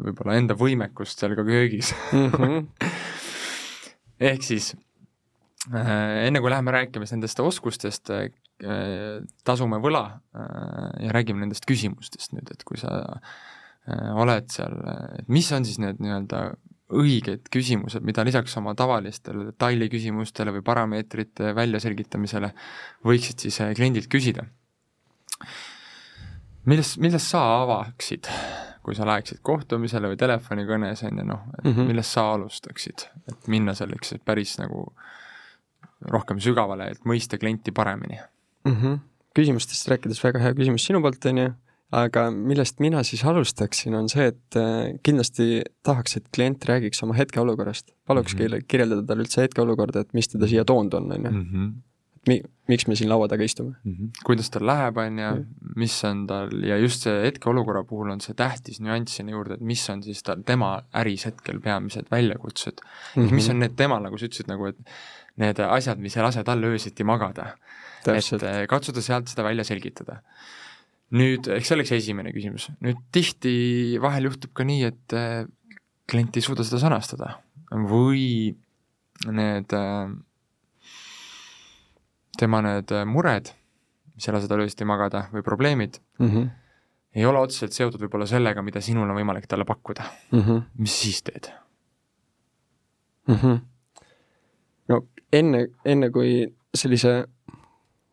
võib-olla enda võimekust seal ka köögis mm. -hmm. ehk siis äh, enne kui läheme rääkima siis nendest oskustest äh,, tasume võla äh, ja räägime nendest küsimustest nüüd, et kui sa äh, oled seal, et mis on siis need nii-öelda õiged küsimused, mida lisaks oma tavalistele detailiküsimustele või parameetrite väljaselgitamisele võiksid siis äh, kliendilt küsida millest, millest sa avaksid, kui sa läheksid kohtumisele või telefonikõnes, on ju, noh, et mm -hmm. millest sa alustaksid, et minna selleks, et päris nagu rohkem sügavale, et mõista klienti paremini mm? -hmm. küsimustest rääkides väga hea küsimus sinu poolt, on ju, aga millest mina siis alustaksin, on see, et äh, kindlasti tahaks, et klient räägiks oma hetkeolukorrast. paluks mm -hmm. kirjeldada talle üldse hetkeolukorda, et mis teda siia toonud on, on ju mhm mi-, miks me siin laua taga istume mm. -hmm. kuidas tal läheb, on ju, mis on tal ja just see hetkeolukorra puhul on see tähtis nüanss sinna juurde, et mis on siis tal, tema äris hetkel peamised väljakutsed mm. -hmm. mis on need temal, nagu sa ütlesid, nagu et need asjad, mis ei lase tal öösiti magada. et eh, katsuda sealt seda välja selgitada. Nüüd, eks see oleks esimene küsimus, nüüd tihti vahel juhtub ka nii, et eh, klient ei suuda seda sõnastada või need äh, tema need äh, mured, mis ei lase tal öösiti magada, või probleemid mm, -hmm. ei ole otseselt seotud võib-olla sellega, mida sinul on võimalik talle pakkuda mm. -hmm. mis siis teed mm? -hmm. no enne, enne kui sellise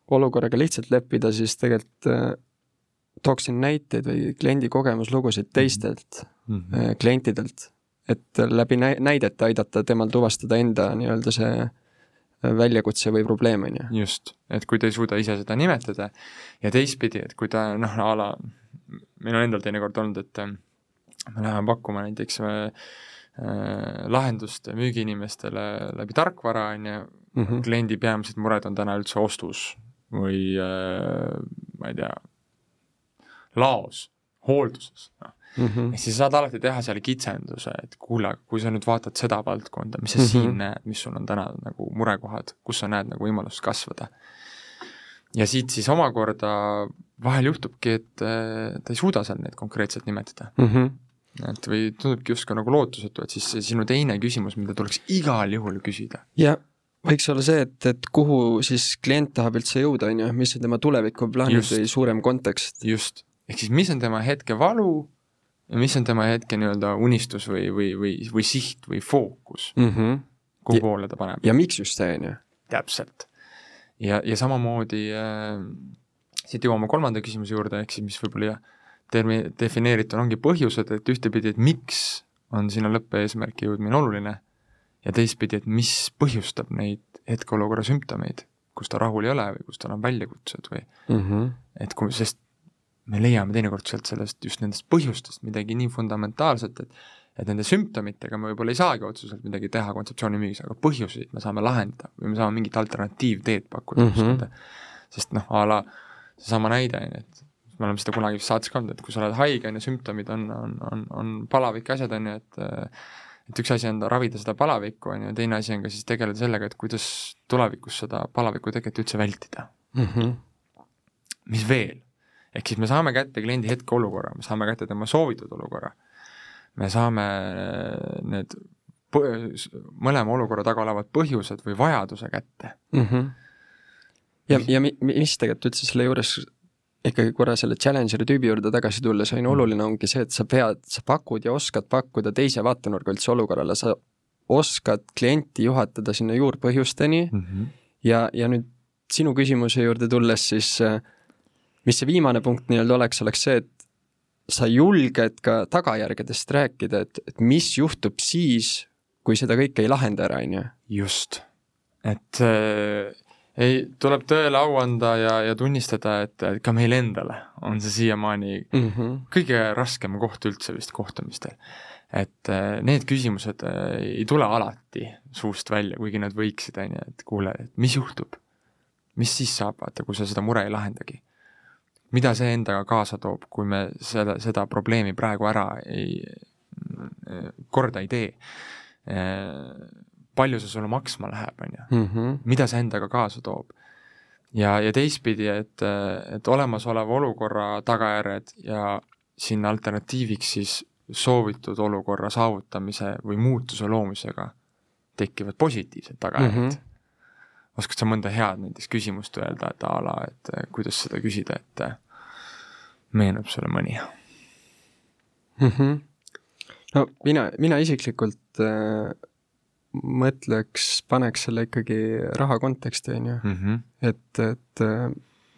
olukorraga lihtsalt leppida, siis tegelikult äh, tooksin näiteid või kliendi kogemuslugusid teistelt mm -hmm. klientidelt, et läbi näidete aidata temal tuvastada enda nii-öelda see väljakutse või probleem, on ju. just, et kui ta ei suuda ise seda nimetada ja teistpidi, et kui ta noh, a la meil on endal teinekord olnud, et me läheme pakkuma näiteks äh, lahendust müügiinimestele läbi tarkvara, on ju, Mhm. kliendi peamised mured on täna üldse ostus või äh, ma ei tea, laos, hoolduses, noh. Mhm. ehk siis saad alati teha seal kitsenduse, et kuule, kui sa nüüd vaatad seda valdkonda, mis sa mm. -hmm. siin näed, mis sul on täna nagu murekohad, kus sa näed nagu võimalust kasvada. ja siit siis omakorda vahel juhtubki, et äh, ta ei suuda seal neid konkreetselt nimetada. Mhm. et või tundubki justkui nagu lootusetu, et siis see sinu teine küsimus, mida tuleks igal juhul küsida. ja võiks olla see, et, et kuhu siis klient tahab üldse jõuda, on ju, mis on tema tulevikuplaanid või suurem kontekst. just, ehk siis mis on tema hetke valu ja mis on tema hetke nii-öelda unistus või, või, või, või siht või fookus, mm. -hmm. kuhu poole ta paneb. ja miks just see, on ju? täpselt. ja, ja samamoodi äh, siit jõuame kolmanda küsimuse juurde, ehk siis mis võib-olla jah, termi-, defineerituna ongi põhjused, et ühtepidi, et miks on sinna lõppeesmärki jõudmine oluline ja teistpidi, et mis põhjustab neid hetkeolukorra sümptomeid, kus ta rahul ei ole või kus tal on väljakutsed või mm. -hmm. et kui, sest me leiame teinekord sealt sellest, just nendest põhjustest midagi nii fundamentaalset, et et nende sümptomitega me võib-olla ei saagi otseselt midagi teha kontseptsiooni müügis, aga põhjuseid me saame lahendada või me saame mingit alternatiivteed pakkuda mm, -hmm. sest noh, a la seesama näide, on ju, et me oleme seda kunagi saates ka olnud, et kui sa oled haige, on ju, sümptomid on, on, on, on palavik asjad, on ju, et et üks asi on ravida seda palavikku, on ju, ja teine asi on ka siis tegeleda sellega, et kuidas tulevikus seda palavikku tegelikult üldse vältida Mm -hmm. mis veel? Ehk siis me saame kätte kliendi hetkeolukorra, me saame kätte tema soovitud olukorra, me saame äh, need mõlema olukorra taga olevad põhjused või vajaduse kätte. mm. -hmm. ja, ja mi-, mis tegelikult üldse selle juures ikkagi korra selle challenger'i tüübi juurde tagasi tulles on oluline ongi see, et sa pead, sa pakud ja oskad pakkuda teise vaatenurga üldse olukorrale, sa oskad klienti juhatada sinna juurpõhjusteni mm. -hmm. ja, ja nüüd sinu küsimuse juurde tulles siis, äh, mis see viimane punkt nii-öelda oleks, oleks see, et sa julged ka tagajärgedest rääkida, et, et mis juhtub siis, kui seda kõike ei lahenda ära, on ju. just, et äh, ei, tuleb tõele au anda ja, ja tunnistada, et ka meil endale on see siiamaani mm. -hmm. kõige raskem koht üldse vist kohtumistel. et äh, need küsimused äh, ei tule alati suust välja, kuigi nad võiksid, on ju, et kuule, et mis juhtub? mis siis saab, vaata, kui sa seda mure ei lahendagi? Mida see endaga kaasa toob, kui me seda, seda probleemi praegu ära ei, korda ei tee? palju see sulle maksma läheb, on ju? -hmm. mida see endaga kaasa toob? ja, ja teistpidi, et, et olemasoleva olukorra tagajärjed ja sinna alternatiiviks siis soovitud olukorra saavutamise või muutuse loomisega tekivad positiivsed tagajärjed mm. Mhm. -hmm. Oskad sa mõnda head näiteks küsimust öelda, et a la, et kuidas seda küsida, et meenub sulle mõni mm? -hmm. no mina, mina isiklikult äh, mõtleks, paneks selle ikkagi raha konteksti, on ju. -hmm. et, et äh,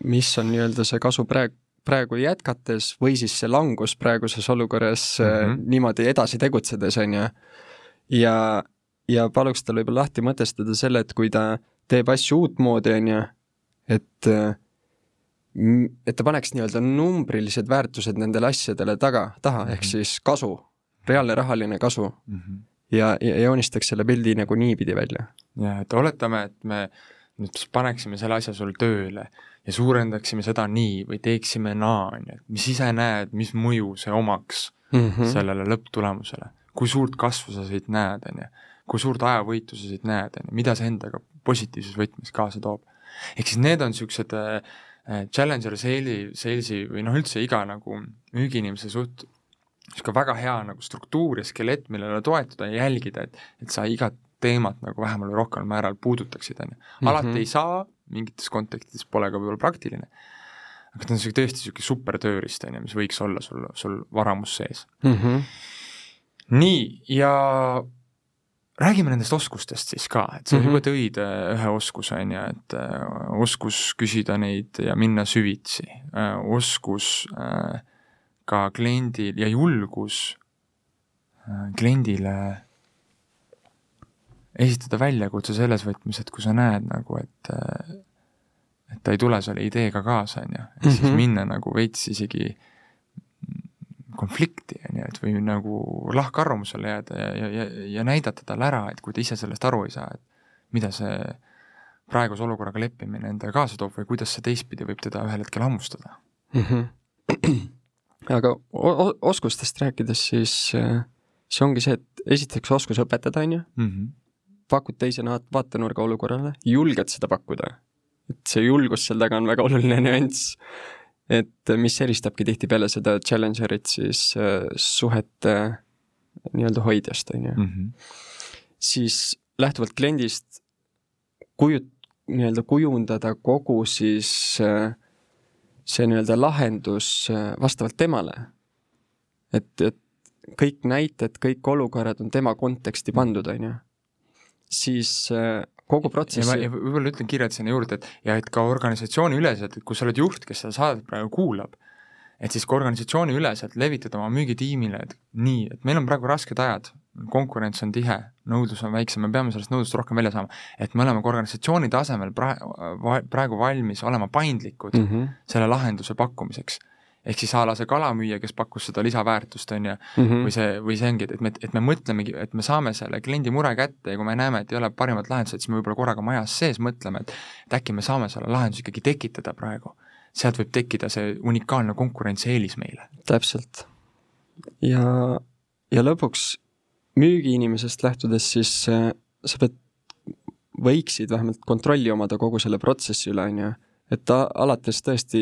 mis on nii-öelda see kasu praegu, praegu jätkates või siis see langus praeguses olukorras mm Mhm. -hmm. niimoodi edasi tegutsedes, on ju. ja, ja paluks tal võib-olla lahti mõtestada selle, et kui ta teeb asju uutmoodi, on ju, et äh, et ta paneks nii-öelda numbrilised väärtused nendele asjadele taga, taha mm, -hmm. ehk siis kasu, reaalne rahaline kasu Mm -hmm. ja, ja joonistaks selle pildi nagu niipidi välja. jah, et oletame, et me nüüd paneksime selle asja sul tööle ja suurendaksime seda nii või teeksime naa, on ju, et mis ise näed, mis mõju see omaks mm -hmm. sellele lõpptulemusele, kui suurt kasvu sa siit näed, on ju, kui suurt ajavõitu sa siit näed, on ju, mida see endaga positiivses võtmes kaasa toob. ehk siis need on niisugused äh, challenger sale'i, sales'i või noh, üldse iga nagu müügiinimese suht niisugune väga hea nagu struktuur ja skelett, millele toetuda ja jälgida, et et sa igat teemat nagu vähemal või rohkemal määral puudutaksid, on ju. alati Mhm. ei saa, mingites kontekstides pole ka võib-olla praktiline, aga ta on niisugune tõesti niisugune super tööriist, on ju, mis võiks olla sul, sul varamus sees mm. -hmm. nii, ja räägime nendest oskustest siis ka, et sa mm -hmm. Juba tõid äh, ühe oskuse, on ju, et äh, oskus küsida neid ja minna süvitsi äh,, oskus äh, ka kliendil ja julgus äh, kliendile esitada väljakutse selles võtmes, et kui sa näed nagu, et äh, et ta ei tule selle ideega kaasa, on ju, ehk siis Mhm. minna nagu veits isegi konflikti, on ju, et või nagu lahkarvamusele jääda ja, ja, ja, ja näidata talle ära, et kui ta ise sellest aru ei saa, et mida see praeguse olukorraga leppimine endaga kaasa toob või kuidas see teistpidi võib teda ühel hetkel hammustada mm. -hmm. aga oskustest rääkides, siis see ongi see, et esiteks oskus õpetada, on ju, mhm. pakud teise vaatenurga olukorrale, julged seda pakkuda. et see julgus seal taga on väga oluline nüanss et mis eristabki tihtipeale seda challenger'it siis äh, suhete äh, nii-öelda hoidjast, on ju. Mhm. siis lähtuvalt kliendist kujut-, nii-öelda kujundada kogu siis äh, see nii-öelda lahendus vastavalt temale. et, et kõik näited, kõik olukorrad on tema konteksti pandud, on ju. siis kogu protsessi. võib-olla ütlen kiirelt sinna juurde, et ja et ka organisatsiooniüleselt, et kui sa oled juht, kes seda saadet praegu kuulab, et siis ka organisatsiooniüleselt levitada oma müügitiimile, et nii, et meil on praegu rasked ajad, konkurents on tihe, nõudlus on väiksem, me peame sellest nõudlust rohkem välja saama. et me oleme ka organisatsiooni tasemel praegu, praegu valmis olema paindlikud mm -hmm. selle lahenduse pakkumiseks ehk siis a la see kalamüüja, kes pakkus seda lisaväärtust, on ju mm, -hmm. või see, või see ongi, et me, et me mõtlemegi, et me saame selle kliendi mure kätte ja kui me näeme, et ei ole parimat lahendust, siis me võib-olla korraga majas sees mõtleme, et et äkki me saame selle lahenduse ikkagi tekitada praegu. sealt võib tekkida see unikaalne konkurentsieelis meile. täpselt. ja, ja lõpuks müügiinimesest lähtudes siis äh, sa pead, võiksid vähemalt kontrolli omada kogu selle protsessi üle, on ju, et ta alates tõesti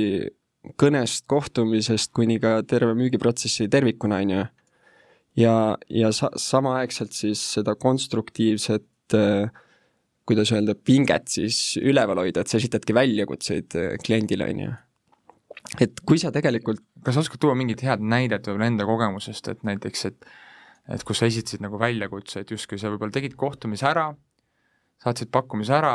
kõnest, kohtumisest kuni ka terve müügiprotsessi tervikuna, on ju. ja, ja sa-, samaaegselt siis seda konstruktiivset äh, kuidas öelda, pinget siis üleval hoida, et sa esitadki väljakutseid äh, kliendile, on ju. et kui sa tegelikult kas oskad tuua mingit head näidet võib-olla enda kogemusest, et näiteks, et et kus sa esitasid nagu väljakutse, et justkui sa võib-olla tegid kohtumise ära, saatsid pakkumise ära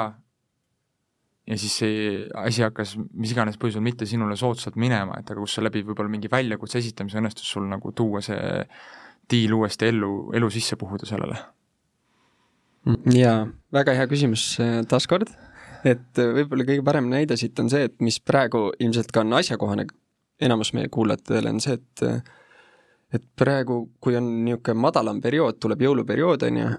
ja siis see asi hakkas mis iganes põhjusel mitte sinule soodsalt minema, et aga kus sa läbi võib-olla mingi väljakutse esitamise õnnestus sul nagu tuua see diil uuesti ellu, elu sisse puhuda sellele? jaa, väga hea küsimus äh, taaskord, et äh, võib-olla kõige parem näide siit on see, et mis praegu ilmselt ka on asjakohane enamus meie kuulajatele, on see, et äh, et praegu, kui on niisugune madalam periood, tuleb jõuluperiood, on ju,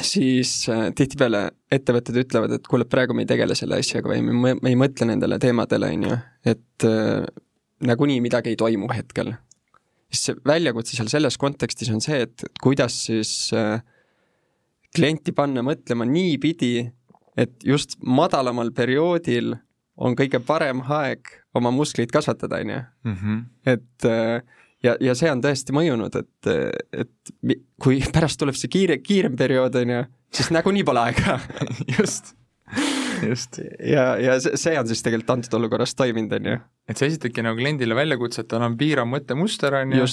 siis äh, tihtipeale ettevõtted ütlevad, et kuule, praegu me ei tegele selle asjaga või me, me ei mõtle nendele teemadele, on ju, et äh, nagunii midagi ei toimu hetkel. siis see väljakutse seal selles kontekstis on see, et kuidas siis äh, klienti panna mõtlema niipidi, et just madalamal perioodil on kõige parem aeg oma muskleid kasvatada, on ju. Mhm. et äh, ja, ja see on tõesti mõjunud, et, et kui pärast tuleb see kiire, kiirem periood, on ju, siis nagunii pole aega just, just. ja, ja see, on siis tegelikult antud olukorras toiminud, on ju. et sa esitadki nagu kliendile väljakutset, tal on piirav mõttemuster, on ju,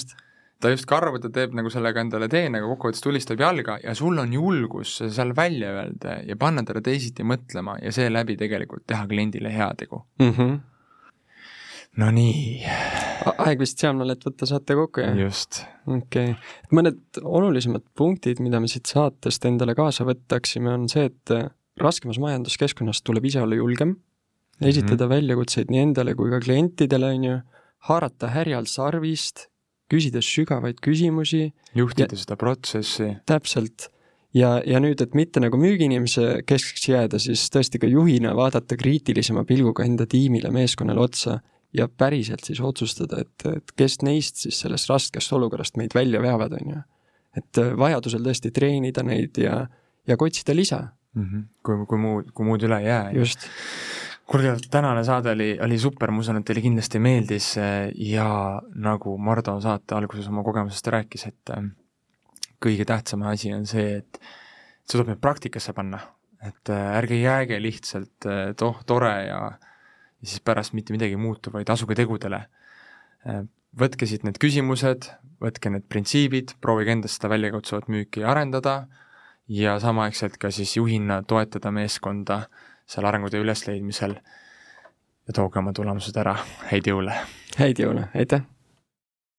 ta justkui arvab, et ta teeb nagu sellega endale teene, aga kokkuvõttes tulistab jalga ja sul on julgus see seal välja öelda ja panna teda teisiti mõtlema ja seeläbi tegelikult teha kliendile heategu mm. -hmm Nonii. Aeg vist sealmaal, et võtta saate kokku, jah? just. okei okay., mõned olulisemad punktid, mida me siit saatest endale kaasa võtaksime, on see, et äh, raskemas majanduskeskkonnas tuleb ise olla julgem, esitada mm -hmm. väljakutseid nii endale kui ka klientidele, on ju, haarata härjal sarvist, küsida sügavaid küsimusi. juhtida ja, seda protsessi. täpselt ja, ja nüüd, et mitte nagu müügiinimese keskseks jääda, siis tõesti ka juhina vaadata kriitilisema pilguga enda tiimile, meeskonnale otsa ja päriselt siis otsustada, et, et kes neist siis sellest raskest olukorrast meid välja veavad, on ju. et äh, vajadusel tõesti treenida neid ja, ja ka otsida lisa mm. -hmm. kui, kui muud, kui muud üle ei jää. just. kuulge, tänane saade oli, oli super, ma usun, et teile kindlasti meeldis äh, ja nagu Mardo saate alguses oma kogemusest rääkis, et äh, kõige tähtsam asi on see, et see tuleb nüüd praktikasse panna, et ärge jääge lihtsalt toh, tore ja äh, ja siis pärast mitte midagi ei muutu, vaid asuge tegudele. Äh, võtke siit need küsimused, võtke need printsiibid, proovige endast seda väljakutsuvat müüki arendada ja samaaegselt ka siis juhina toetada meeskonda seal arengutöö ülesleidmisel ja tooge oma tulemused ära, häid jõule! häid jõule, aitäh!